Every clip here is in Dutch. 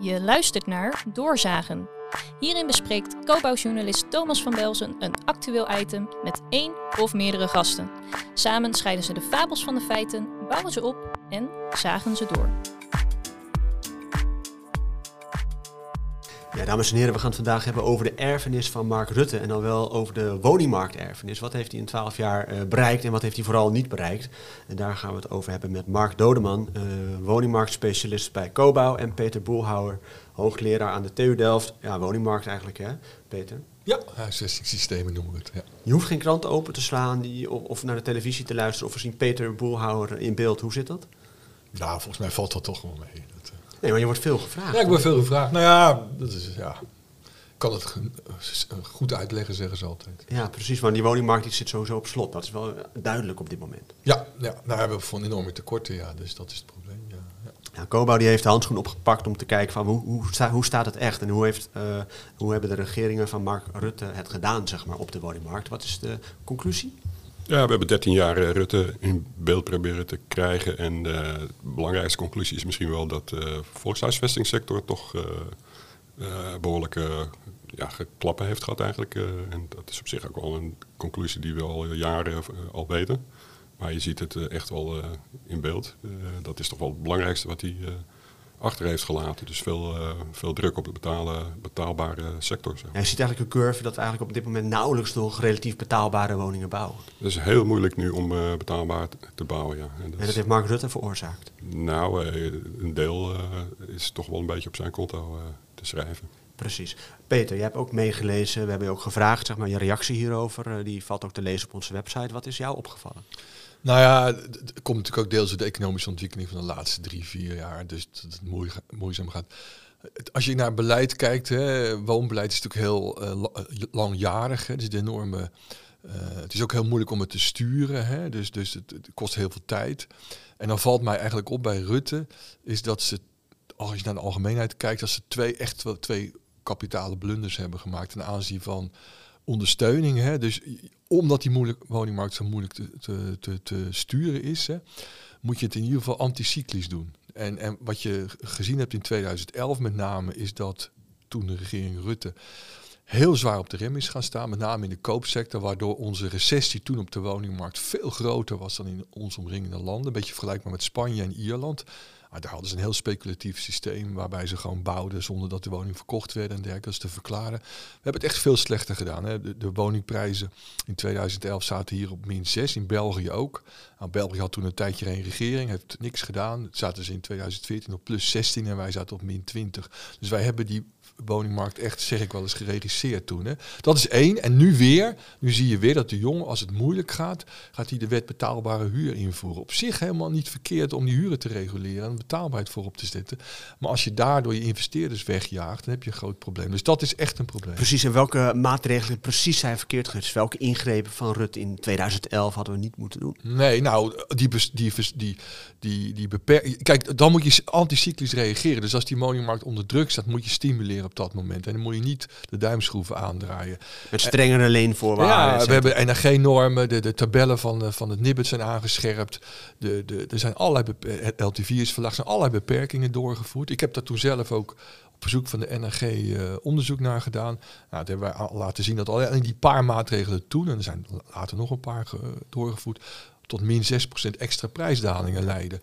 Je luistert naar Doorzagen. Hierin bespreekt co-bouwjournalist Thomas van Belzen een actueel item met één of meerdere gasten. Samen scheiden ze de fabels van de feiten, bouwen ze op en zagen ze door. Ja, dames en heren, we gaan het vandaag hebben over de erfenis van Mark Rutte en dan wel over de woningmarkterfenis. Wat heeft hij in 12 jaar eh, bereikt en wat heeft hij vooral niet bereikt? En daar gaan we het over hebben met Mark Dodeman, uh, woningmarktspecialist bij Cobouw en Peter Boelhouwer, hoogleraar aan de TU Delft. Ja, woningmarkt eigenlijk hè, Peter? Ja, huisvestingssystemen noemen we het. Ja. Je hoeft geen krant open te slaan die, of, of naar de televisie te luisteren of we zien Peter Boelhouwer in beeld. Hoe zit dat? Nou, volgens mij valt dat toch wel mee. Nee, maar je wordt veel gevraagd. Ja, ik word veel gevraagd. Nou ja, dat is, ja, ik kan het goed uitleggen, zeggen ze altijd. Ja, precies. Want die woningmarkt die zit sowieso op slot. Dat is wel duidelijk op dit moment. Ja, ja nou hebben we van enorme tekorten, ja. Dus dat is het probleem, ja. ja. ja Cobouw die heeft de handschoen opgepakt om te kijken van hoe, hoe, sta, hoe staat het echt? En hoe, heeft, uh, hoe hebben de regeringen van Mark Rutte het gedaan, zeg maar, op de woningmarkt? Wat is de conclusie? Ja, we hebben 13 jaar uh, Rutte in beeld proberen te krijgen. En uh, de belangrijkste conclusie is misschien wel dat de volkshuisvestingssector toch behoorlijke ja, klappen heeft gehad eigenlijk. en dat is op zich ook wel een conclusie die we al jaren al weten. Maar je ziet het echt wel in beeld. dat is toch wel het belangrijkste wat hij achter heeft gelaten. Dus veel, uh, veel druk op de betalen, betaalbare sector. Zeg. Ja, je ziet eigenlijk een curve dat we eigenlijk op dit moment nauwelijks nog relatief betaalbare woningen bouwen. Het is heel moeilijk nu om uh, betaalbaar te bouwen, ja. En dat, en dat heeft Mark Rutte veroorzaakt? Nou, uh, een deel is toch wel een beetje op zijn konto te schrijven. Precies. Peter, jij hebt ook meegelezen, we hebben je ook gevraagd, zeg maar, je reactie hierover. die valt ook te lezen op onze website. Wat is jou opgevallen? Nou ja, het komt natuurlijk ook deels door de economische ontwikkeling van de laatste drie, vier jaar. Dus dat het moe, moeizaam gaat. Als je naar beleid kijkt, hè, woonbeleid is natuurlijk heel uh, langjarig. Hè, dus de enorme, uh, het is ook heel moeilijk om het te sturen. Hè, dus dus het, kost heel veel tijd. En dan valt mij eigenlijk op bij Rutte, is dat ze, als je naar de algemeenheid kijkt, dat ze twee, echt wel twee kapitale blunders hebben gemaakt ten aanzien van ondersteuning. Hè? Dus omdat die moeilijk, woningmarkt zo moeilijk te, te, te, sturen is, hè, moet je het in ieder geval anticyclisch doen. En, en wat je gezien hebt in 2011 met name, is dat toen de regering Rutte heel zwaar op de rem is gaan staan, met name in de koopsector, waardoor onze recessie toen op de woningmarkt veel groter was dan in ons omringende landen. Een beetje vergelijkbaar met Spanje en Ierland. Maar daar hadden ze een heel speculatief systeem waarbij ze gewoon bouwden zonder dat de woning verkocht werd en dergelijke. Dat is te verklaren. We hebben het echt veel slechter gedaan. Hè. De, de, woningprijzen in 2011 zaten hier op min 6, in België ook. Nou, België had toen een tijdje geen regering, heeft niks gedaan. Zaten ze in 2014 op plus 16 en wij zaten op min 20. Dus wij hebben die woningmarkt echt, zeg ik wel eens, geregisseerd toen. Hè. Dat is één. En nu weer, nu zie je weer dat de jongen, als het moeilijk gaat, gaat hij de wet betaalbare huur invoeren. Op zich helemaal niet verkeerd om die huren te reguleren en betaalbaarheid voorop te zetten. Maar als je daardoor je investeerders wegjaagt, dan heb je een groot probleem. Dus dat is echt een probleem. Precies, en welke maatregelen precies zijn verkeerd geweest? Welke ingrepen van Rut in 2011 hadden we niet moeten doen? Nee, nou, die, die, die, die, die beperkt. Kijk, dan moet je anticyclisch reageren. Dus als die woningmarkt onder druk staat, moet je stimuleren op dat moment. En dan moet je niet de duimschroeven aandraaien. Met strengere leenvoorwaarden. Ja, we hebben NRG-normen, de, de tabellen van, van het NIBUD zijn aangescherpt. De, de, er zijn allerlei LTV is verlaagd, zijn allerlei beperkingen doorgevoerd. Ik heb daar toen zelf ook op verzoek van de NRG uh, onderzoek naar gedaan. Nou, dat hebben wij al laten zien dat alleen die paar maatregelen toen, en er zijn later nog een paar doorgevoerd, tot min 6% extra prijsdalingen leiden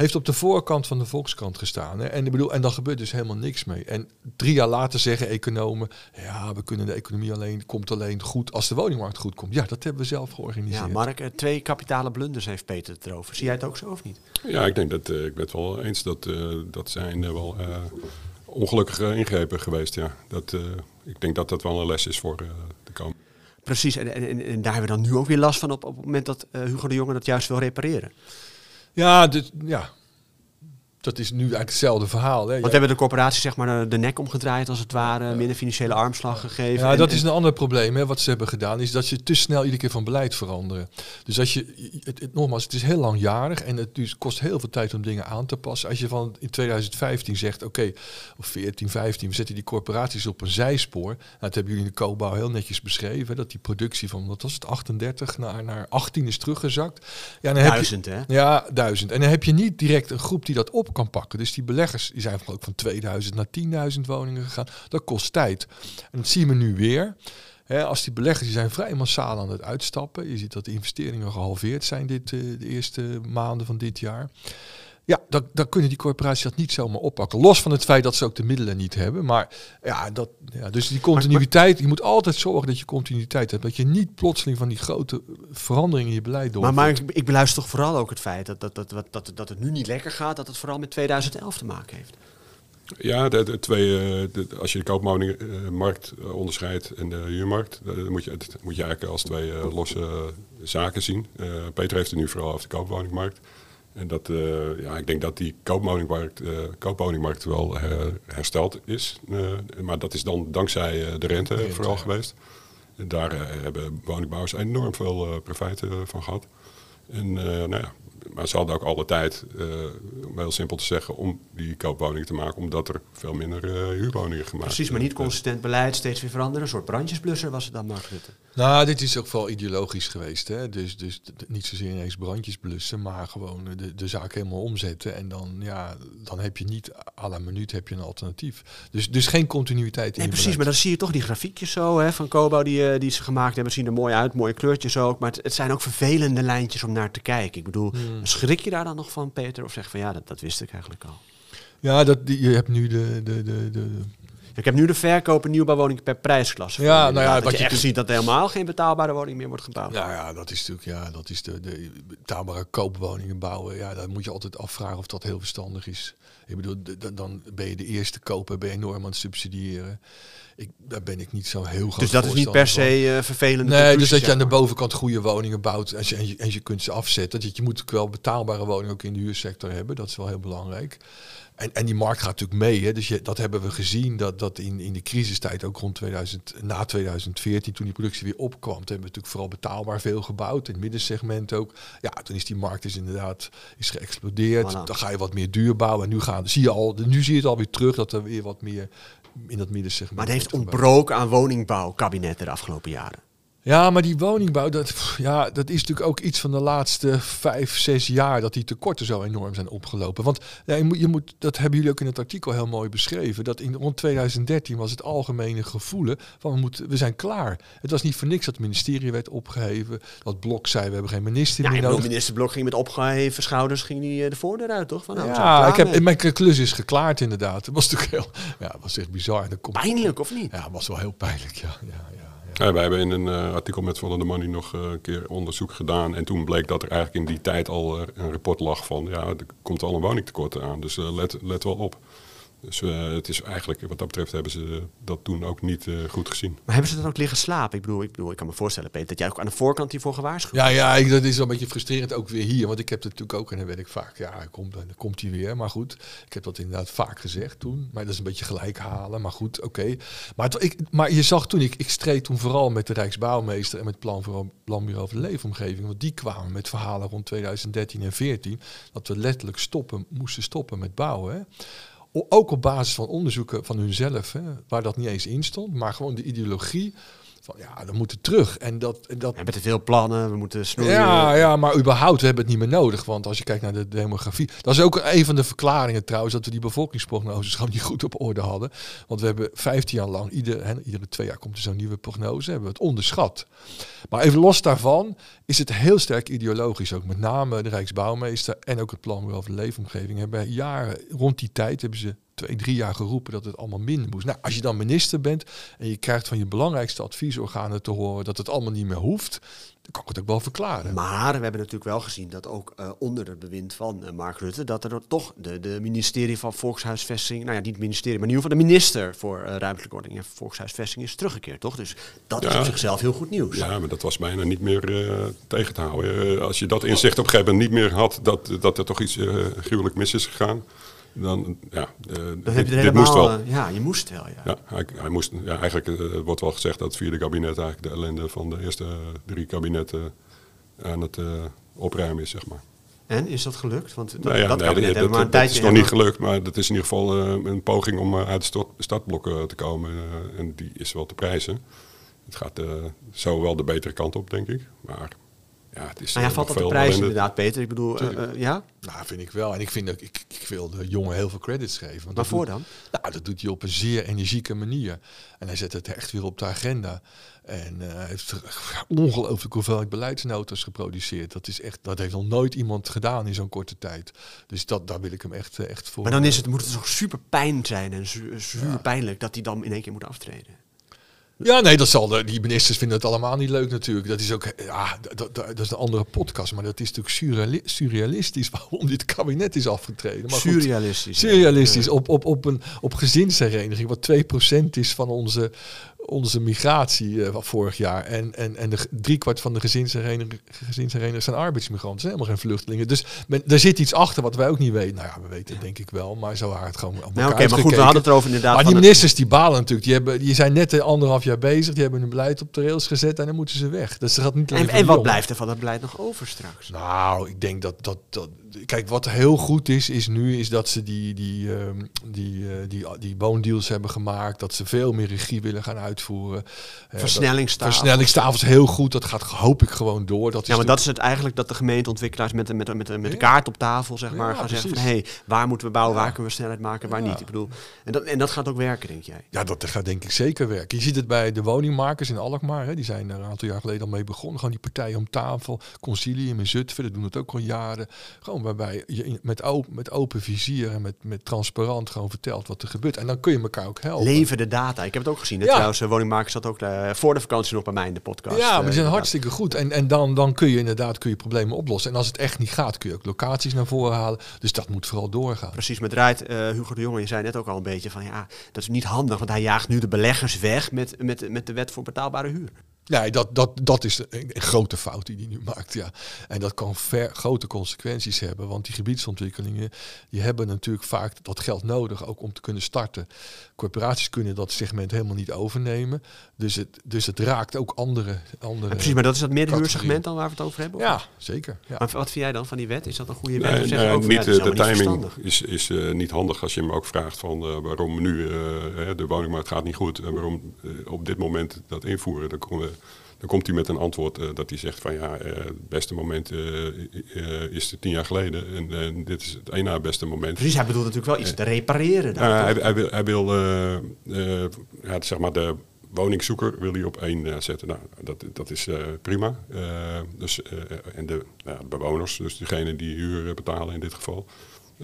heeft op de voorkant van de Volkskrant gestaan. Hè? En, ik bedoel, en dan gebeurt dus helemaal niks mee. En drie jaar later zeggen economen... ja, we kunnen de economie alleen, komt alleen goed als de woningmarkt goed komt. Ja, dat hebben we zelf georganiseerd. Ja, Mark, twee kapitale blunders heeft Peter het erover. Zie jij het ook zo of niet? Ja, ik denk dat uh, ik ben het wel eens dat uh, dat zijn uh, wel ongelukkige ingrepen geweest. Ja. Dat, ik denk dat dat wel een les is voor de komende. Precies, en, en, en, daar hebben we dan nu ook weer last van op, op het moment dat Hugo de Jonge dat juist wil repareren. Ja, dit, ja, dat is nu eigenlijk hetzelfde verhaal. Hè. Want we hebben de corporatie zeg maar de nek omgedraaid als het ware, ja. minder financiële armslag gegeven. Ja, dat is een ander probleem. Hè. Wat ze hebben gedaan is dat ze te snel iedere keer van beleid veranderen. Dus als je, het, het, nogmaals, het is heel langjarig en het dus kost heel veel tijd om dingen aan te passen. Als je van in 2015 zegt, oké, of 14, 15, we zetten die corporaties op een zijspoor. Nou, dat hebben jullie in de koopbouw heel netjes beschreven, dat die productie van, wat was het, 38 naar, naar 18 is teruggezakt. Ja, dan duizend, heb je, hè? Ja, duizend. En dan heb je niet direct een groep die dat op kan pakken. Dus die beleggers die zijn ook van 2000 naar 10.000 woningen gegaan. Dat kost tijd. En dat zien we nu weer. Als die beleggers die zijn vrij massaal aan het uitstappen. Je ziet dat de investeringen gehalveerd zijn dit, uh, de eerste maanden van dit jaar. Ja, dan, dan kunnen die corporaties dat niet zomaar oppakken. Los van het feit dat ze ook de middelen niet hebben. Maar ja, dat, ja dus die continuïteit. Je moet altijd zorgen dat je continuïteit hebt. Dat je niet plotseling van die grote veranderingen in je beleid doorvoert. Maar, maar ik, ik beluister toch vooral ook het feit dat, dat, dat, dat, dat het nu niet lekker gaat. Dat het vooral met 2011 te maken heeft. Ja, de, de twee, eh, de, als je de koopwoningmarkt uh, onderscheidt en de huurmarkt, dan moet je, het moet je eigenlijk als twee losse zaken zien. Peter heeft het nu vooral over de koopwoningmarkt. En dat, uh, ja, ik denk dat die koopwoningmarkt, uh, koopwoningmarkt wel her, hersteld is. Maar dat is dan dankzij de rente, vooral ja. geweest. En daar hebben woningbouwers enorm veel profijt van gehad. En nou ja, maar ze hadden ook alle tijd, om heel simpel te zeggen, om die koopwoningen te maken, omdat er veel minder huurwoningen gemaakt Precies, maar niet consistent beleid, steeds weer veranderen. Een soort brandjesblusser was het dan, Mark Rutte. Nou, dit is ook vooral ideologisch geweest. Hè? Dus, dus niet zozeer ineens brandjes blussen, maar gewoon de, de zaak helemaal omzetten. En dan, ja, dan heb je niet à la minuut heb je een alternatief. Dus, dus geen continuïteit in nee, precies, maar dan zie je toch die grafiekjes zo hè, van Kobo die, die ze gemaakt hebben. zien er mooi uit, mooie kleurtjes ook. Maar het, het zijn ook vervelende lijntjes om naar te kijken. Ik bedoel, hmm. schrik je daar dan nog van, Peter? Of zeg van ja, dat, dat wist ik eigenlijk al. Ja, dat, je hebt nu de, de, de, de ik heb nu de verkopen nieuwbouwwoningen per prijsklasse. Ja, nou ja, wat je echt ziet dat er helemaal geen betaalbare woning meer wordt gebouwd. Ja, ja dat is natuurlijk ja, dat is de, de betaalbare koopwoningen bouwen. Ja, dan moet je altijd afvragen of dat heel verstandig is. Ik bedoel, dan ben je de eerste koper, ben je enorm aan het subsidiëren. Ik, daar ben ik niet zo heel groot Dus dat is niet per se uh, vervelend. Nee, dus dat je aan de bovenkant goede woningen bouwt en je, en je, en je kunt ze afzetten. Dat je moet ook wel betaalbare woningen ook in de huursector hebben. Dat is wel heel belangrijk. En, en die markt gaat natuurlijk mee. Hè. Dus je, dat hebben we gezien dat, dat in, in de crisistijd, ook rond 2000, na 2014, toen die productie weer opkwam, toen hebben we natuurlijk vooral betaalbaar veel gebouwd. In het middensegment ook. Ja, toen is die markt is inderdaad is geëxplodeerd. Dan ga je wat meer duur bouwen. En nu, gaan, zie je al, nu zie je het alweer terug dat er weer wat meer in dat middensegment. Maar het heeft ontbroken aan woningbouwkabinetten de afgelopen jaren. Ja, maar die woningbouw, dat, ja, dat is natuurlijk ook iets van de laatste vijf, zes jaar dat die tekorten zo enorm zijn opgelopen. Want ja, je moet, je moet, dat hebben jullie ook in het artikel heel mooi beschreven. Dat in rond 2013 was het algemene gevoelen van we, moeten, we zijn klaar. Het was niet voor niks dat het ministerie werd opgeheven. Dat Blok zei we hebben geen minister ja, meer nodig. minister Blok ging met opgeheven schouders ging die de voordeur uit, toch? Van, nou, ja, ik heb, mijn klus is geklaard inderdaad. Het was natuurlijk heel, ja, was echt bizar. Komt Pijnlijk of niet? Ja, het was wel heel pijnlijk, ja. ja, ja. Ja, wij hebben in een uh, artikel met Follow the Money nog uh, een keer onderzoek gedaan. En toen bleek dat er eigenlijk in die tijd al uh, een rapport lag van... ja, er komt al een woningtekort aan, dus let, let wel op. Dus uh, het is eigenlijk, wat dat betreft, hebben ze dat toen ook niet uh, goed gezien. Maar hebben ze dan ook liggen slapen? Ik bedoel, ik bedoel, ik kan me voorstellen, Peter, dat jij ook aan de voorkant hiervoor gewaarschuwd Ja, ja, ik, dat is wel een beetje frustrerend ook weer hier. Want ik heb het natuurlijk ook, en dan weet ik vaak, ja, komt, dan komt hij weer. Maar goed, ik heb dat inderdaad vaak gezegd toen. Maar dat is een beetje gelijk halen, maar goed, oké. Okay. Maar, ik, maar je zag toen, ik, ik streed toen vooral met de Rijksbouwmeester en met het plan voor Planbureau voor de Leefomgeving. Want die kwamen met verhalen rond 2013 en 2014 dat we letterlijk stoppen, moesten stoppen met bouwen. Hè ook op basis van onderzoeken van hunzelf, hè, waar dat niet eens in stond, maar gewoon de ideologie van ja, dan moeten terug. En dat, dat... We hebben te veel plannen, we moeten snoeien. Ja, ja, maar überhaupt, we hebben het niet meer nodig. Want als je kijkt naar de demografie... Dat is ook een van de verklaringen trouwens... dat we die bevolkingsprognoses gewoon niet goed op orde hadden. Want we hebben 15 jaar lang... Ieder, hè, iedere twee jaar komt er zo'n nieuwe prognose. Hebben we het onderschat. Maar even los daarvan is het heel sterk ideologisch. Ook met name de Rijksbouwmeester en ook het Plan over de Leefomgeving... hebben jaren rond die tijd hebben ze twee, drie jaar geroepen dat het allemaal minder moest. Nou, als je dan minister bent en je krijgt van je belangrijkste adviesorganen te horen dat het allemaal niet meer hoeft, dan kan ik het ook wel verklaren. Maar we hebben natuurlijk wel gezien dat ook uh, onder het bewind van uh, Mark Rutte, dat er toch de, de ministerie van Volkshuisvesting, nou ja, niet het ministerie, maar in ieder geval de minister voor uh, ruimtelijke ordening en Volkshuisvesting is teruggekeerd, toch? Dus dat is op zichzelf heel goed nieuws. Ja, maar dat was bijna niet meer tegen te houden. als je dat inzicht op een gegeven moment niet meer had, dat, dat er toch iets gruwelijk mis is gegaan dan, ja, uh, dan heb je helemaal, moest wel. Uh, ja, je moest wel, ja. ja hij, hij moest, ja eigenlijk uh, wordt wel gezegd dat het vierde kabinet eigenlijk de ellende van de eerste drie kabinetten aan het opruimen is, zeg maar. En, is dat gelukt? Want dat, nou ja, dat nee, kabinet dat, maar een dat is nog niet gelukt, maar dat is in ieder geval een poging om uit de startblokken te komen. en die is wel te prijzen. Het gaat zo wel de betere kant op, denk ik. Maar ja, het is Nou ja, eh, valt dat de prijs inderdaad, Peter? Ik bedoel, eh, eh, ja? Nou, vind ik wel. En ik, vind dat, ik, ik wil de jongen heel veel credits geven. Want Waarvoor doet- dan? Nou, dat doet hij op een zeer energieke manier. En hij zet het echt weer op de agenda. En hij heeft ongelooflijk hoeveelheid beleidsnotas geproduceerd. Dat, is echt, dat heeft nog nooit iemand gedaan in zo'n korte tijd. Dus dat, daar wil ik hem echt, echt voor. Maar dan is het, moet het toch super pijn zijn en zu- zuur pijnlijk dat hij dan in één keer moet aftreden. Ja, nee, dat zal de, die ministers vinden het allemaal niet leuk natuurlijk. Dat is ook, ja, dat, dat, dat is een andere podcast. Maar dat is natuurlijk surreali- surrealistisch waarom dit kabinet is afgetreden. Maar goed, Surrealistisch. Surrealistisch. Op, op, op een op gezinshereniging, wat 2% is van onze, onze migratie eh, van vorig jaar. En, en, en de driekwart van de gezinsherenigingen gezinsherenigingen zijn arbeidsmigranten. zijn helemaal geen vluchtelingen. Dus men, er zit iets achter wat wij ook niet weten. Nou ja, we weten het denk ik wel. Maar zo het gewoon Nou, oké, maar goed, we hadden het erover inderdaad. Maar die ministers die balen natuurlijk. Die, hebben, die zijn net eh, anderhalf jaar bezig. Die hebben hun beleid op de rails gezet en dan moeten ze weg. Dus dat gaat niet alleen en, en wat blijft er van dat beleid nog over straks? Nou, ik denk dat, dat, dat... Kijk, wat heel goed is, is nu is dat ze die, die, ehm, die, eh, die, die woondeals hebben gemaakt. Dat ze veel meer regie willen gaan uitvoeren. Eh, Versnellingstafels. Versnellingstafels, heel goed. Dat gaat, hoop ik, gewoon door. Dat is Ja, maar dat is het eigenlijk dat de gemeenteontwikkelaars met, de- met, de- met, de- met de Ja. kaart op tafel zeg maar, Ja, gaan zeggen van hey, waar moeten we bouwen, Ja. waar kunnen we snelheid maken, waar niet. Ik bedoel, en, dat, en dat gaat ook werken, denk jij? Ja, dat gaat denk ik zeker werken. Je ziet het bij de woningmakers in Alkmaar. Hè. Die zijn er een aantal jaar geleden al mee begonnen. Gewoon die partijen om tafel. Concilium in Zutphen, dat doen het ook al jaren. Gewoon waarbij je met, open, met open vizier en met, met transparant gewoon vertelt wat er gebeurt. En dan kun je elkaar ook helpen. Leven de data. Ik heb het ook gezien. hè. Ja. Trouwens, eh, woningmakers zat ook eh, voor de vakantie nog bij mij in de podcast. Ja, maar eh, die zijn inderdaad. hartstikke goed. En, en dan, dan kun je inderdaad kun je problemen oplossen. En als het echt niet gaat, kun je ook locaties naar voren halen. Dus dat moet vooral doorgaan. Precies, draait eh, Hugo de Jonge, je zei net ook al een beetje van ja, dat is niet handig, want hij jaagt nu de beleggers weg met, met, met de wet voor betaalbare huur. Nee, dat, dat, dat is een, grote fout die hij nu maakt. Ja. En dat kan ver, grote consequenties hebben. Want die gebiedsontwikkelingen die hebben natuurlijk vaak dat geld nodig ook om te kunnen starten. Corporaties kunnen dat segment helemaal niet overnemen. Dus het, dus het raakt ook andere. andere Ja, precies, maar dat is dat middenhuursegment dan waar we het over hebben? of Ja, zeker. Ja. Maar wat vind jij dan van die wet? Is dat een goede wet? Nee, Of zeg je nee, ook van, niet, ja, eh, de niet timing is, is eh, niet handig als je hem ook vraagt van eh, waarom nu eh, hè, de woningmarkt gaat niet goed en waarom op dit moment dat invoeren. Dan, komen we- dan komt hij met een antwoord eh, dat hij zegt van ja, eh, het beste moment eh, is tien jaar geleden en, dit is het één na beste moment. Precies, hij bedoelt natuurlijk wel iets te repareren. Dan, toch? hij, hij wil, hij wil ja, zeg maar de woningzoeker wil hij op één zetten. Nou, dat, dat is prima. Dus, en de, de bewoners, dus degene die huur betalen in dit geval.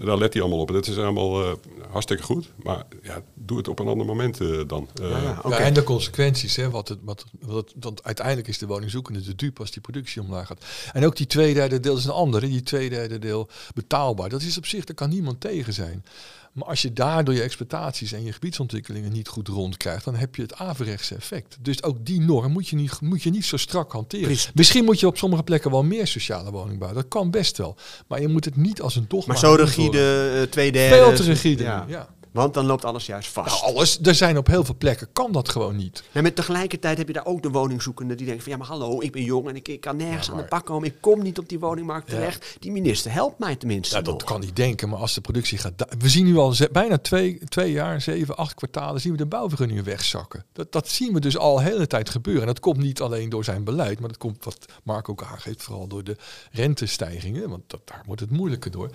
Daar let hij allemaal op. Dat is allemaal eh, hartstikke goed. Maar ja, doe het op een ander moment eh, dan. Eh, Ja, ja, en de consequenties, hè, wat het, wat, wat, want uiteindelijk is de woningzoekende de dupe als die productie omlaag gaat. En ook die tweederde deel is een andere, die tweederde deel betaalbaar. Dat is op zich, daar kan niemand tegen zijn. Maar als je daardoor je exploitaties en je gebiedsontwikkelingen niet goed rondkrijgt, dan heb je het averechtse effect. Dus ook die norm moet je niet, moet je niet zo strak hanteren. Precies. Misschien moet je op sommige plekken wel meer sociale woning bouwen. Dat kan best wel. Maar je moet het niet als een dogma maar zo rigide, eh, twee derde. Veel te rigide. Ja. ja. Want dan loopt alles juist vast. Nou, alles. Er zijn op heel veel plekken, kan dat gewoon niet. Ja, maar tegelijkertijd heb je daar ook de woningzoekende die denkt van ja, maar hallo, ik ben jong en ik, ik kan nergens Ja, aan de pak komen. Ik kom niet op die woningmarkt Ja. terecht. Die minister helpt mij tenminste. Ja, dat nog. kan niet denken, maar als de productie gaat... We zien nu al bijna twee, twee jaar, zeven, acht kwartalen... zien we de bouwvergunningen wegzakken. Dat, dat zien we dus al de hele tijd gebeuren. En dat komt niet alleen door zijn beleid... maar dat komt, wat Mark ook aangeeft, vooral door de rentestijgingen. Want dat, daar wordt het moeilijker door.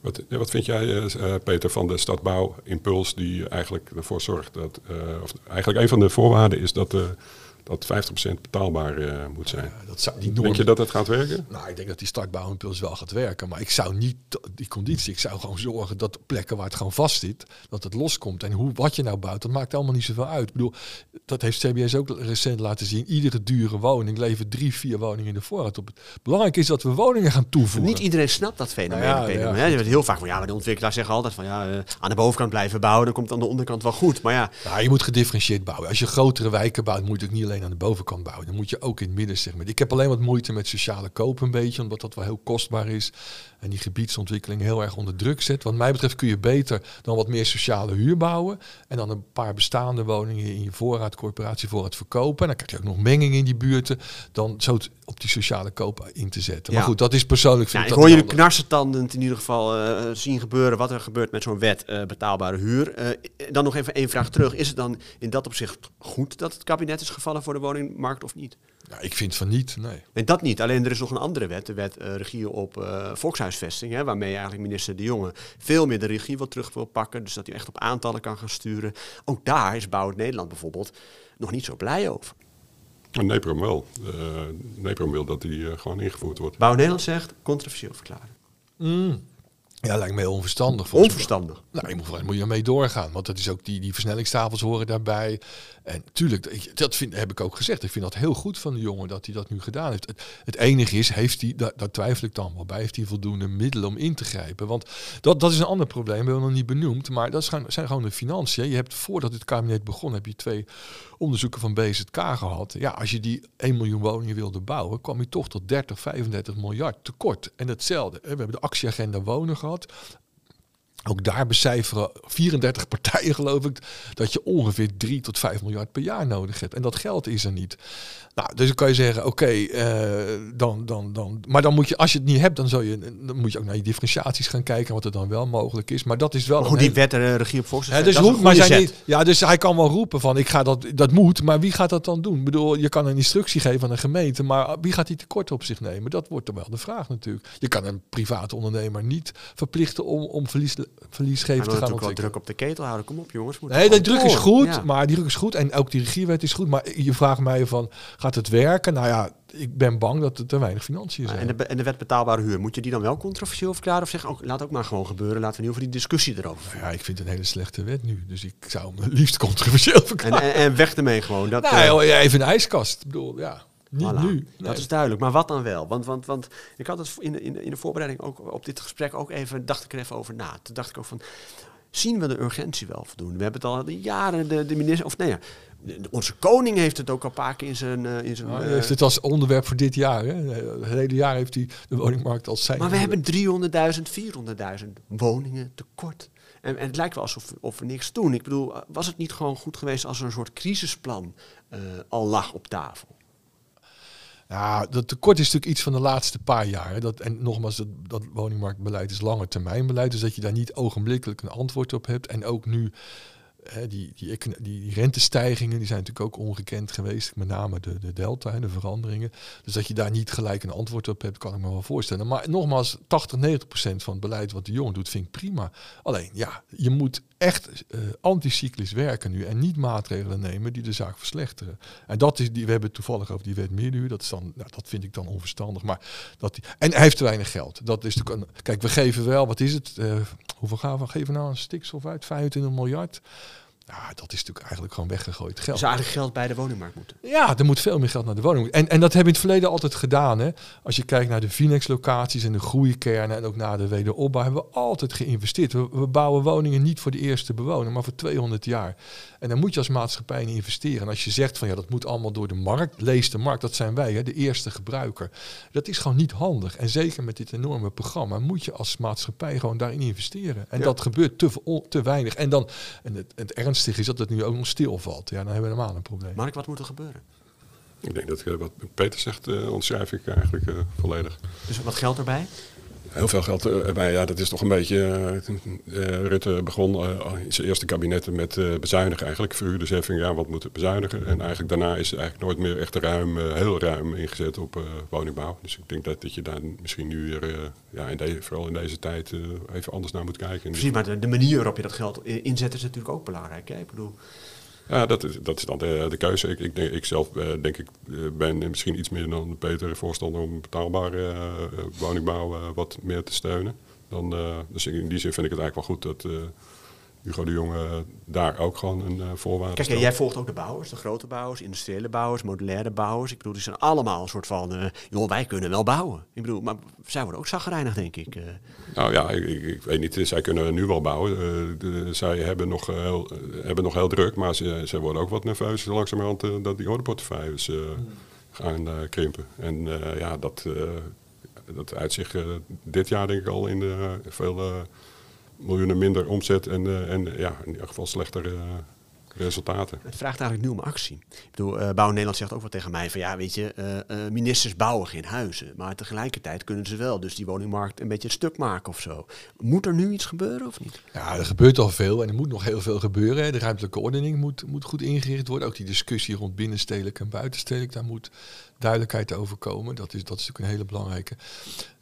Wat, wat vind jij, eh, eh, Peter, van de stadbouwimpuls die eigenlijk ervoor zorgt dat, eh, of eigenlijk een van de voorwaarden is dat, eh dat 50% betaalbaar eh, moet zijn. Ja, dat zou, die Denk je dat dat gaat werken? Nou, ik denk dat die startbouwimpuls wel gaat werken. Maar ik zou niet die conditie. Ik zou gewoon zorgen dat plekken waar het gewoon vast zit, dat het loskomt. En hoe, wat je nou bouwt, dat maakt allemaal niet zoveel uit. Ik bedoel, dat heeft CBS ook recent laten zien. Iedere dure woning levert drie, vier woningen in de voorraad op. Belangrijk is dat we woningen gaan toevoegen. Niet iedereen snapt dat fenomeen. Nou ja, ja. Je weet heel vaak van ja, maar de ontwikkelaars zeggen altijd van ja, eh, aan de bovenkant blijven bouwen, dan komt het aan de onderkant wel goed. Maar ja, Nou, je moet gedifferentieerd bouwen. Als je grotere wijken bouwt, moet je ook niet alleen aan de bovenkant bouwen. Dan moet je ook in het middensegment. Ik heb alleen wat moeite met sociale koop een beetje, omdat dat wel heel kostbaar is. En die gebiedsontwikkeling heel erg onder druk zet. Wat mij betreft kun je beter dan wat meer sociale huur bouwen. En dan een paar bestaande woningen in je voorraad, corporatievoorraad verkopen. En dan krijg je ook nog menging in die buurten. Dan zo het op die sociale koop in te zetten. Maar Ja. goed, dat is persoonlijk. ja Vind ik ik hoor jullie knarsetandend in ieder geval eh, zien gebeuren wat er gebeurt met zo'n wet eh, betaalbare huur. Eh, dan nog even één vraag terug. Is het dan in dat opzicht goed dat het kabinet is gevallen voor voor de woningmarkt of niet? Ja, ik vind van niet, nee. En dat niet. Alleen er is nog een andere wet, de wet uh, regie op uh, volkshuisvesting, hè, waarmee eigenlijk minister De Jonge veel meer de regie wil terug wil pakken, dus dat hij echt op aantallen kan gaan sturen. Ook daar is Bouwend Nederland bijvoorbeeld nog niet zo blij over. Neprom wel. Uh, Neprom wil dat die gewoon ingevoerd wordt. Bouwend Nederland zegt controversieel verklaren. Mm. Ja, lijkt me heel onverstandig. Onverstandig? Nou, je moet, moet je ermee doorgaan. Want dat is ook die, die versnellingstafels horen daarbij. En tuurlijk, dat vind, heb ik ook gezegd. Ik vind dat heel goed van de jongen dat hij dat nu gedaan heeft. Het, het enige is, heeft hij, daar, twijfel ik dan wel bij, heeft hij voldoende middelen om in te grijpen? Want dat, dat is een ander probleem, we hebben nog niet benoemd. Maar dat zijn gewoon de financiën. Je hebt voordat het kabinet begon, heb je twee onderzoeken van BZK gehad. Ja, als je die 1 miljoen woningen wilde bouwen, kwam je toch tot 30, 35 miljard tekort. En hetzelfde, we hebben de actieagenda wonen gehad. Ook daar becijferen 34 partijen, geloof ik, dat je ongeveer 3 tot 5 miljard per jaar nodig hebt. En dat geld is er niet. Nou, dus dan kan je zeggen, oké, eh, dan, dan, dan. Maar dan moet je, als je het niet hebt, dan, zou je, dan moet je ook naar je differentiaties gaan kijken, wat er dan wel mogelijk is. Maar dat is wel. Hoe die wet en regie op volks. dus roep, maar zijn niet, ja, dus hij kan wel roepen van, ik ga dat, dat moet, maar wie gaat dat dan doen? Ik bedoel, je kan een instructie geven aan een gemeente, maar wie gaat die tekort op zich nemen? Dat wordt dan wel de vraag natuurlijk. Je kan een private ondernemer niet verplichten om, om verlies, verliesgevend te gaan ontwikkelen. druk op de ketel houden. Kom op, jongens. Nee, de druk is goed, maar die druk is goed en ook die regiewet is goed. Maar je vraagt mij van, gaat het werken? Nou ja, ik ben bang dat er te weinig financiën zijn. En de, en de wet betaalbare huur, moet je die dan wel controversieel verklaren? Of zeggen, ook, laat ook maar gewoon gebeuren, laten we niet over die discussie erover Ja, ik vind het een hele slechte wet nu. Dus ik zou hem liefst controversieel verklaren. En, en, weg ermee gewoon. Dat, nou, uh, even een ijskast. Ik bedoel, ja. Niet nu. Dat is duidelijk. Maar wat dan wel? Want, want, want ik had het in, in, in de voorbereiding ook op dit gesprek ook even, dacht ik er even over na. Toen dacht ik ook van, zien we de urgentie wel voldoen? We hebben het al jaren, de, de minister, of nee, ja, onze koning heeft het ook al een paar keer in zijn... Uh, in zijn nou, heeft het als onderwerp voor dit jaar. Hè? Het hele jaar heeft hij de woningmarkt als zijn. Maar we hebben 300.000, 400.000 woningen tekort. En, en, het lijkt wel alsof of we niks doen. Ik bedoel, was het niet gewoon goed geweest als er een soort crisisplan uh, al lag op tafel? Ja, dat tekort is natuurlijk iets van de laatste paar jaar. Dat, en nogmaals, dat, dat woningmarktbeleid is lange termijn beleid. Dus dat je daar niet ogenblikkelijk een antwoord op hebt. En ook nu die, die, die, rentestijgingen die zijn natuurlijk ook ongekend geweest. Met name de, de delta en de veranderingen. Dus dat je daar niet gelijk een antwoord op hebt, kan ik me wel voorstellen. Maar nogmaals, 80, 90 procent van het beleid wat de jongen doet, vind ik prima. Alleen, ja, je moet echt uh, anticyclisch werken nu. En niet maatregelen nemen die de zaak verslechteren. En dat is die, we hebben toevallig over die wet meerduur. Dat, is dan, dat vind ik dan onverstandig. Maar dat en hij heeft te weinig geld. Dat is een, kijk, we geven wel, wat is het? Uh, hoeveel gaan we geven nou een stikstof uit? 25 miljard. Ja, dat is natuurlijk eigenlijk gewoon weggegooid geld. Dus eigenlijk geld bij de woningmarkt moeten. Ja, er moet veel meer geld naar de woningmarkt. En, en dat hebben we in het verleden altijd gedaan. Hè. Als je kijkt naar de Finex-locaties en de groeikernen en ook naar de wederopbouw, hebben we altijd geïnvesteerd. We, we, bouwen woningen niet voor de eerste bewoner, maar voor 200 jaar. En dan moet je als maatschappij in investeren. En als je zegt van ja, dat moet allemaal door de markt, lees de markt, dat zijn wij, hè, de eerste gebruiker. Dat is gewoon niet handig. En zeker met dit enorme programma moet je als maatschappij gewoon daarin investeren. En dat gebeurt te, te weinig. En dan, en het, het ernst is dat het nu ook nog stilvalt. Ja, dan hebben we helemaal een probleem. Mark, wat moet er gebeuren? Ik denk dat uh, wat Peter zegt, uh, ontschrijf ik eigenlijk uh, volledig. Dus wat geld erbij? Heel veel geld erbij. Ja, dat is toch een beetje. Rutte begon in zijn eerste kabinetten met bezuinigen eigenlijk. Verhuurdersheffing, ja, wat moet bezuinigen? En eigenlijk daarna is eigenlijk nooit meer echt ruim, heel ruim ingezet op woningbouw. Dus ik denk dat, dat je daar misschien nu weer, ja, in deze, vooral in deze tijd, even anders naar moet kijken. Precies, maar de, de, manier waarop je dat geld inzet is natuurlijk ook belangrijk. Hè? Ik bedoel. Ja, dat is, dat is dan de, keuze. Ik, ik, ik zelf uh, denk ik uh, ben misschien iets meer dan Peter voorstander om betaalbare uh, woningbouw wat meer te steunen. Dan, dus in die zin vind ik het eigenlijk wel goed dat Hugo de Jonge daar ook gewoon een uh, voorwaarde Kijk, jij volgt ook de bouwers, de grote bouwers, industriële bouwers, modulaire bouwers. Ik bedoel, die zijn allemaal een soort van, uh, joh, wij kunnen wel bouwen. Ik bedoel, maar zij worden ook zagrijnig, denk ik. Uh. Nou ja, ik, ik, weet niet, zij kunnen nu wel bouwen. De, zij hebben nog, heel, hebben nog heel druk, maar ze, ze worden ook wat nerveus langzamerhand dat die ordeportefeuilles hmm. gaan krimpen. En ja, dat, dat uitzicht dit jaar denk ik al in de veel miljoenen minder omzet en, uh, en ja, in ieder geval slechter uh, resultaten. Het vraagt eigenlijk nu om actie. Ik bedoel, uh, Bouw Nederland zegt ook wel tegen mij van ja, weet je, uh, uh, ministers bouwen geen huizen. Maar tegelijkertijd kunnen ze wel dus die woningmarkt een beetje stuk maken of zo. Moet er nu iets gebeuren of niet? Ja, er gebeurt al veel en er moet nog heel veel gebeuren. De ruimtelijke ordening moet, moet goed ingericht worden. Ook die discussie rond binnenstedelijk en buitenstedelijk, daar moet duidelijkheid over komen. Dat is, dat is natuurlijk een hele belangrijke.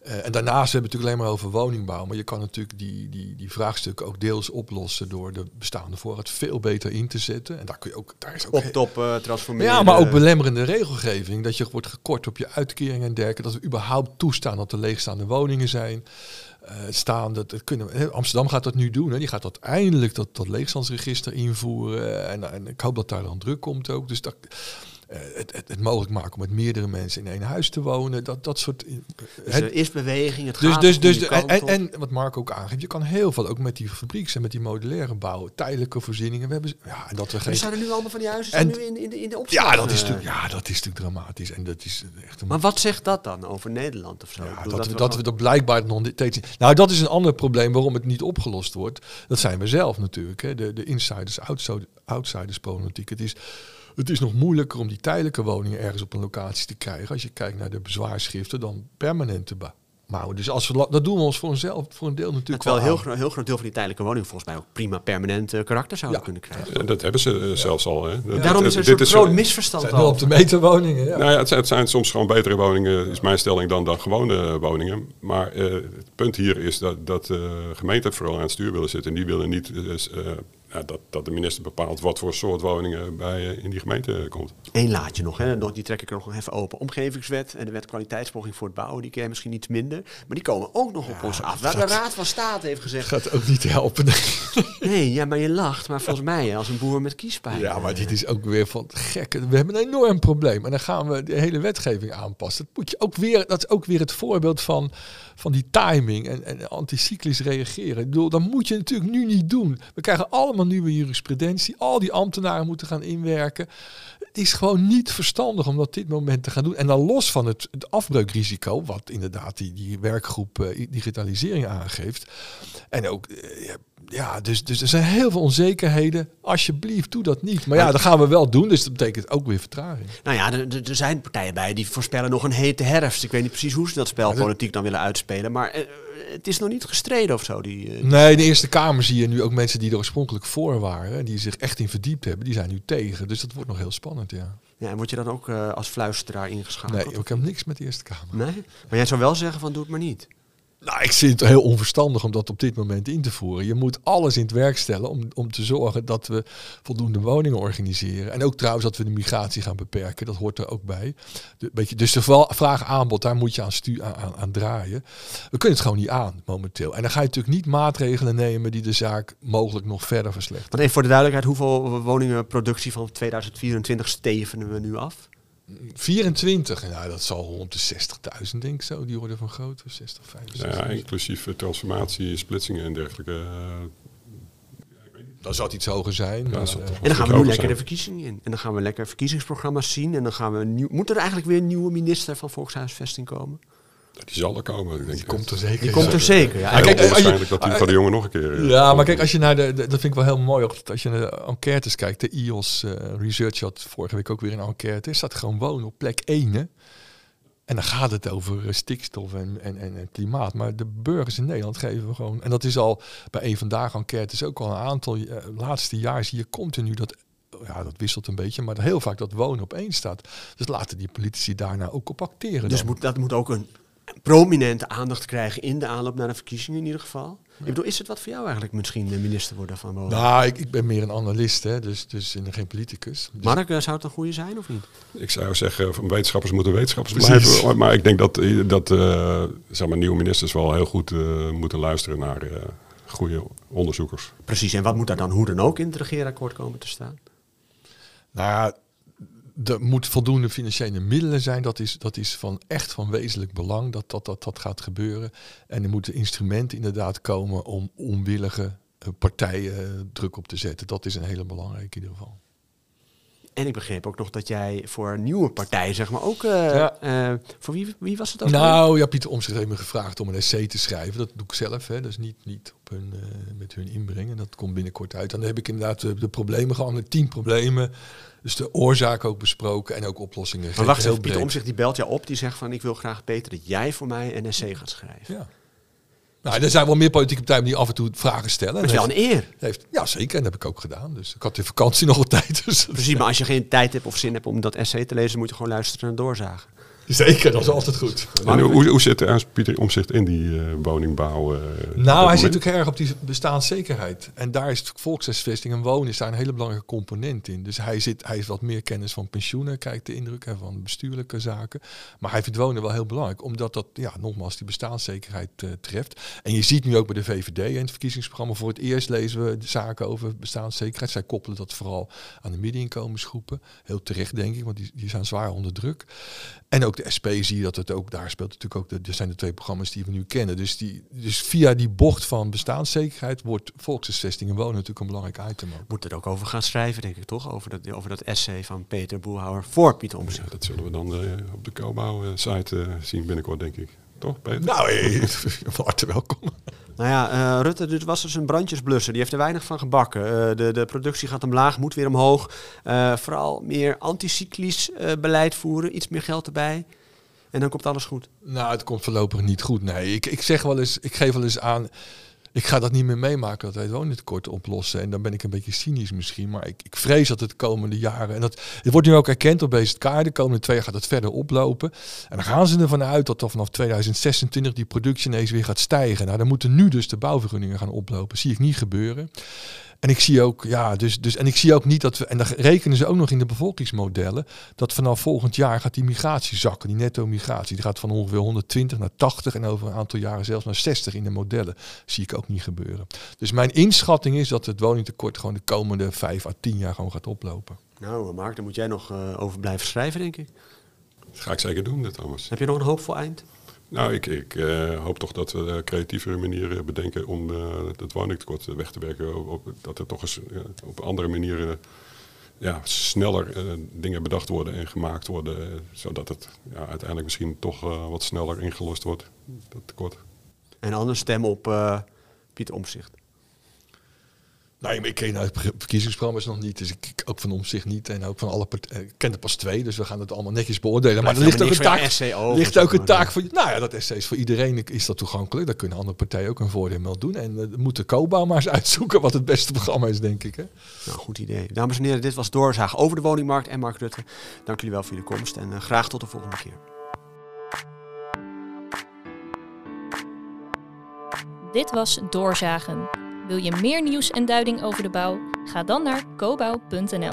Uh, en daarnaast hebben we het natuurlijk alleen maar over woningbouw. Maar je kan natuurlijk die, die, die vraagstukken ook deels oplossen door de bestaande voorraad veel beter in te zetten. En daar kun je ook. Daar is ook op top uh, transformeren. Ja, maar ook belemmerende regelgeving. Dat je wordt gekort op je uitkering en dergelijke. Dat we überhaupt toestaan dat er leegstaande woningen zijn. Uh, staan, dat, dat kunnen we, Amsterdam gaat dat nu doen. Hè. Die gaat uiteindelijk dat, dat leegstandsregister invoeren. En, en ik hoop dat daar dan druk komt ook. Dus dat, het, het, het, mogelijk maken om met meerdere mensen in één huis te wonen. Dat, dat soort. Dus er is beweging, het dus, gaat dus, dus, en, en, en, wat Mark ook aangeeft, je kan heel veel ook met die fabrieks en met die modulaire bouwen, tijdelijke voorzieningen. We hebben, ja, en dat we geen. zijn er nu allemaal van die huizen en, nu in, in, de, in de opstand? Ja, dat is natuurlijk, ja, dat is natuurlijk dramatisch. En dat is echt een, maar wat zegt dat dan over Nederland of zo? Ja, dat, dat, we, dat we dat blijkbaar nog steeds. Nou, dat is een ander probleem waarom het niet opgelost wordt. Dat zijn we zelf natuurlijk. Hè. De, de insiders, outsiders problematiek. Het is het is nog moeilijker om die tijdelijke woningen ergens op een locatie te krijgen. Als je kijkt naar de bezwaarschriften, dan permanent te bouwen. Dus als we, dat doen we ons voor, eenzelf, voor een deel natuurlijk Terwijl wel. Terwijl een heel, groot deel van die tijdelijke woningen volgens mij ook prima permanent uh, karakter zouden ja. kunnen krijgen. Ja, dat hebben ze uh, zelfs al. Hè. Dat, Daarom is er een groot misverstand zijn op de meterwoningen. Ja. Nou ja, het zijn, het, zijn, soms gewoon betere woningen, is mijn stelling, dan, dan gewone woningen. Maar uh, het punt hier is dat, dat gemeenten vooral aan het stuur willen zitten. En die willen niet ja, dat, dat de minister bepaalt wat voor soort woningen bij uh, in die gemeente komt. Eén laadje nog, hè? die trek ik er nog even open. Omgevingswet en de wet kwaliteitspoging voor het bouwen, die kennen misschien iets minder. Maar die komen ook nog ja, op ons af. Waar de Raad van State heeft gezegd... gaat ook niet helpen. nee, ja, maar je lacht. Maar volgens mij als een boer met kiespijn. Ja, maar dit is ook weer van gekke. We hebben een enorm probleem. En dan gaan we de hele wetgeving aanpassen. Dat, moet je ook weer, dat is ook weer het voorbeeld van, van die timing en, en anticyclisch reageren. Ik bedoel, dat moet je natuurlijk nu niet doen. We krijgen allemaal nieuwe jurisprudentie. Al die ambtenaren moeten gaan inwerken. Het is gewoon niet verstandig om dat dit moment te gaan doen. En dan los van het, het afbreukrisico, wat inderdaad die, die werkgroep uh, digitalisering aangeeft. En ook, uh, ja, dus, dus er zijn heel veel onzekerheden. Alsjeblieft, doe dat niet. Maar ja, dat gaan we wel doen. Dus dat betekent ook weer vertraging. Nou ja, er, er zijn partijen bij die voorspellen nog een hete herfst. Ik weet niet precies hoe ze dat spel politiek dan willen uitspelen. Maar uh, het is nog niet gestreden of zo. Die, uh, nee, in de Eerste Kamer zie je nu ook mensen die er oorspronkelijk voor waren. En die zich echt in verdiept hebben. Die zijn nu tegen. Dus dat wordt nog heel spannend, ja. Ja, en word je dan ook uh, als fluisteraar ingeschakeld? Nee, ik heb niks met de Eerste Kamer. Nee? Maar jij zou wel zeggen van doe het maar niet. Nou, ik vind het heel onverstandig om dat op dit moment in te voeren. Je moet alles in het werk stellen om, om te zorgen dat we voldoende woningen organiseren. En ook trouwens dat we de migratie gaan beperken. Dat hoort er ook bij. Beetje, dus de vraag aanbod, daar moet je aan, aan, aan, draaien. We kunnen het gewoon niet aan momenteel. En dan ga je natuurlijk niet maatregelen nemen die de zaak mogelijk nog verder verslechteren. Want even voor de duidelijkheid, hoeveel woningenproductie van 2024 stevenen we nu af? 24, nou dat zal rond de 60.000 denk ik zo, die orde van grootte, 60, 65. Ja, inclusief transformatie, splitsingen en dergelijke. Uh, dan zou het iets hoger zijn. Ja, maar, uh, en dan gaan we nu lekker zijn. de verkiezingen in. En dan gaan we lekker verkiezingsprogramma's zien. En dan gaan we nieuw, moet er eigenlijk weer een nieuwe minister van Volkshuisvesting komen? Die zal er komen. Denk die ik. komt er zeker. Die komt er zeker. Ja. ja kijk, waarschijnlijk dat die van de jongen nog een keer. Uh, ja, maar kijk, als je naar de, de, dat vind ik wel heel mooi. Als je naar de enquêtes kijkt, de IOS uh, Research had vorige week ook weer een enquête. Is dat gewoon wonen op plek 1. Hè? En dan gaat het over stikstof en, en, en, klimaat. Maar de burgers in Nederland geven we gewoon. En dat is al bij een vandaag enquêtes ook al een aantal. Uh, laatste jaar zie je continu dat ja, dat wisselt een beetje, maar heel vaak dat wonen op één staat. Dus laten die politici daarna ook op acteren. Dus moet, dat moet ook een prominente aandacht krijgen in de aanloop naar de verkiezingen in ieder geval. Ik bedoel, is het wat voor jou eigenlijk misschien de minister worden van wonen? Nou, ik, ik ben meer een analist, hè, dus, dus geen politicus. Dus Mark, zou het een goede zijn of niet? Ik zou zeggen, van wetenschappers moeten wetenschappers Precies. blijven. Maar ik denk dat, dat uh, zeg maar, nieuwe ministers wel heel goed uh, moeten luisteren naar uh, goede onderzoekers. Precies, en wat moet daar dan hoe dan ook in het regeerakkoord komen te staan? Nou ja, er moet voldoende financiële middelen zijn. Dat is, dat is van echt van wezenlijk belang dat dat, dat dat gaat gebeuren. En er moeten instrumenten inderdaad komen om onwillige partijen druk op te zetten. Dat is een hele belangrijke in ieder geval. En ik begreep ook nog dat jij voor een nieuwe partij, zeg maar, ook... eh, Ja. eh, voor wie, wie was het ook? Nou, ja, Pieter Omtzigt heeft me gevraagd om een essay te schrijven. Dat doe ik zelf, hè. dat is niet, niet op hun, eh, met hun inbreng. En dat komt binnenkort uit. Dan heb ik inderdaad de, problemen gehad, de tien problemen. Dus de oorzaak ook besproken en ook oplossingen. Maar wacht heel even, Pieter. Omtzigt die belt jou op. Die zegt van, ik wil graag, Peter, dat jij voor mij een essay gaat schrijven. Ja. Nou, er zijn wel meer politieke partijen die af en toe vragen stellen. Dat is wel een eer. heeft, ja, zeker. En dat heb ik ook gedaan. Dus ik had in vakantie nog wat tijd. Dus Precies, maar als je geen tijd hebt of zin hebt om dat essay te lezen, moet je gewoon luisteren naar doorzagen. Zeker, dat is altijd goed. Hoe, hoe zit er Pieter Omzicht in die eh, woningbouw? eh, Nou, hij zit ook erg op die bestaanszekerheid. En daar is volkshuisvesting en wonen is daar een hele belangrijke component in. Dus hij, zit, hij heeft wat meer kennis van pensioenen, krijgt de indruk, en van bestuurlijke zaken. Maar hij vindt wonen wel heel belangrijk, omdat dat, ja, nogmaals, die bestaanszekerheid eh, treft. En je ziet nu ook bij de VVD in het verkiezingsprogramma, voor het eerst lezen we zaken over bestaanszekerheid. Zij koppelen dat vooral aan de middeninkomensgroepen. Heel terecht, denk ik, want die, die zijn zwaar onder druk. En ook de SP zie je dat het ook, daar speelt natuurlijk ook, de, er zijn de twee programma's die we nu kennen. Dus, die, dus via die bocht van bestaanszekerheid wordt volkshuisvesting en wonen natuurlijk een belangrijk item ook. Moet er ook over gaan schrijven, denk ik toch? Over dat, over dat essay van Peter Boelhouwer voor Pieter Ja, Omtzigt. dat zullen we dan eh, op de Cobouw-site zien binnenkort, denk ik. Toch, Peter? Nou, hey, van harte welkom. Nou ja, eh, Rutte, dit was dus een brandjesblusser. Die heeft er weinig van gebakken. Eh, de, de productie gaat omlaag, moet weer omhoog. Eh, vooral meer anticyclisch eh, beleid voeren, iets meer geld erbij. En dan komt alles goed. Nou, het komt voorlopig niet goed. Nee, ik, ik zeg wel eens, ik geef wel eens aan. Ik ga dat niet meer meemaken dat wij het woningtekort oplossen. En dan ben ik een beetje cynisch misschien. Maar ik, ik vrees dat het de komende jaren. En dat, het wordt nu ook erkend op BZK. De komende twee jaar gaat het verder oplopen. En dan gaan ze ervan uit dat er vanaf 2026 die productie ineens weer gaat stijgen. Nou, dan moeten nu dus de bouwvergunningen gaan oplopen. Zie ik niet gebeuren. En ik zie ook, ja, dus, dus, en ik zie ook niet dat we, en dan rekenen ze ook nog in de bevolkingsmodellen, dat vanaf volgend jaar gaat die migratie zakken, die netto migratie. Die gaat van ongeveer 120 naar 80 en over een aantal jaren zelfs naar 60 in de modellen. Zie ik ook niet gebeuren. Dus mijn inschatting is dat het woningtekort gewoon de komende 5 à 10 jaar gewoon gaat oplopen. Nou, Mark, daar moet jij nog eh, over blijven schrijven, denk ik. Dat ga ik zeker doen, dat Thomas. Heb je nog een hoopvol eind? Nou, ik, ik eh, hoop toch dat we creatievere manieren bedenken om eh, het woningtekort weg te werken. Op, dat er toch eens op andere manieren ja, sneller eh, dingen bedacht worden en gemaakt worden. zodat het ja, uiteindelijk misschien toch wat sneller ingelost wordt, dat tekort. En anders stem op Pieter Omtzigt. Nee, maar ik ken het verkiezingsprogramma's nog niet, dus ik, ook van omzicht niet en ook van alle partijen. Ik ken er pas twee, dus we gaan het allemaal netjes beoordelen. Maar er ligt ook een taak, ligt ook een taak voor. Nou ja, dat essay is voor iedereen is dat toegankelijk. Daar kunnen andere partijen ook een voordeel mee doen. En uh, moet de Cobouw maar eens uitzoeken wat het beste programma is, denk ik. Hè? Nou, goed idee. Dames en heren, dit was Doorzaag over de woningmarkt en Mark Rutte. Dank jullie wel voor jullie komst en eh, graag tot de volgende keer. Dit was Doorzagen. Wil je meer nieuws en duiding over de bouw? Ga dan naar cobouw.nl.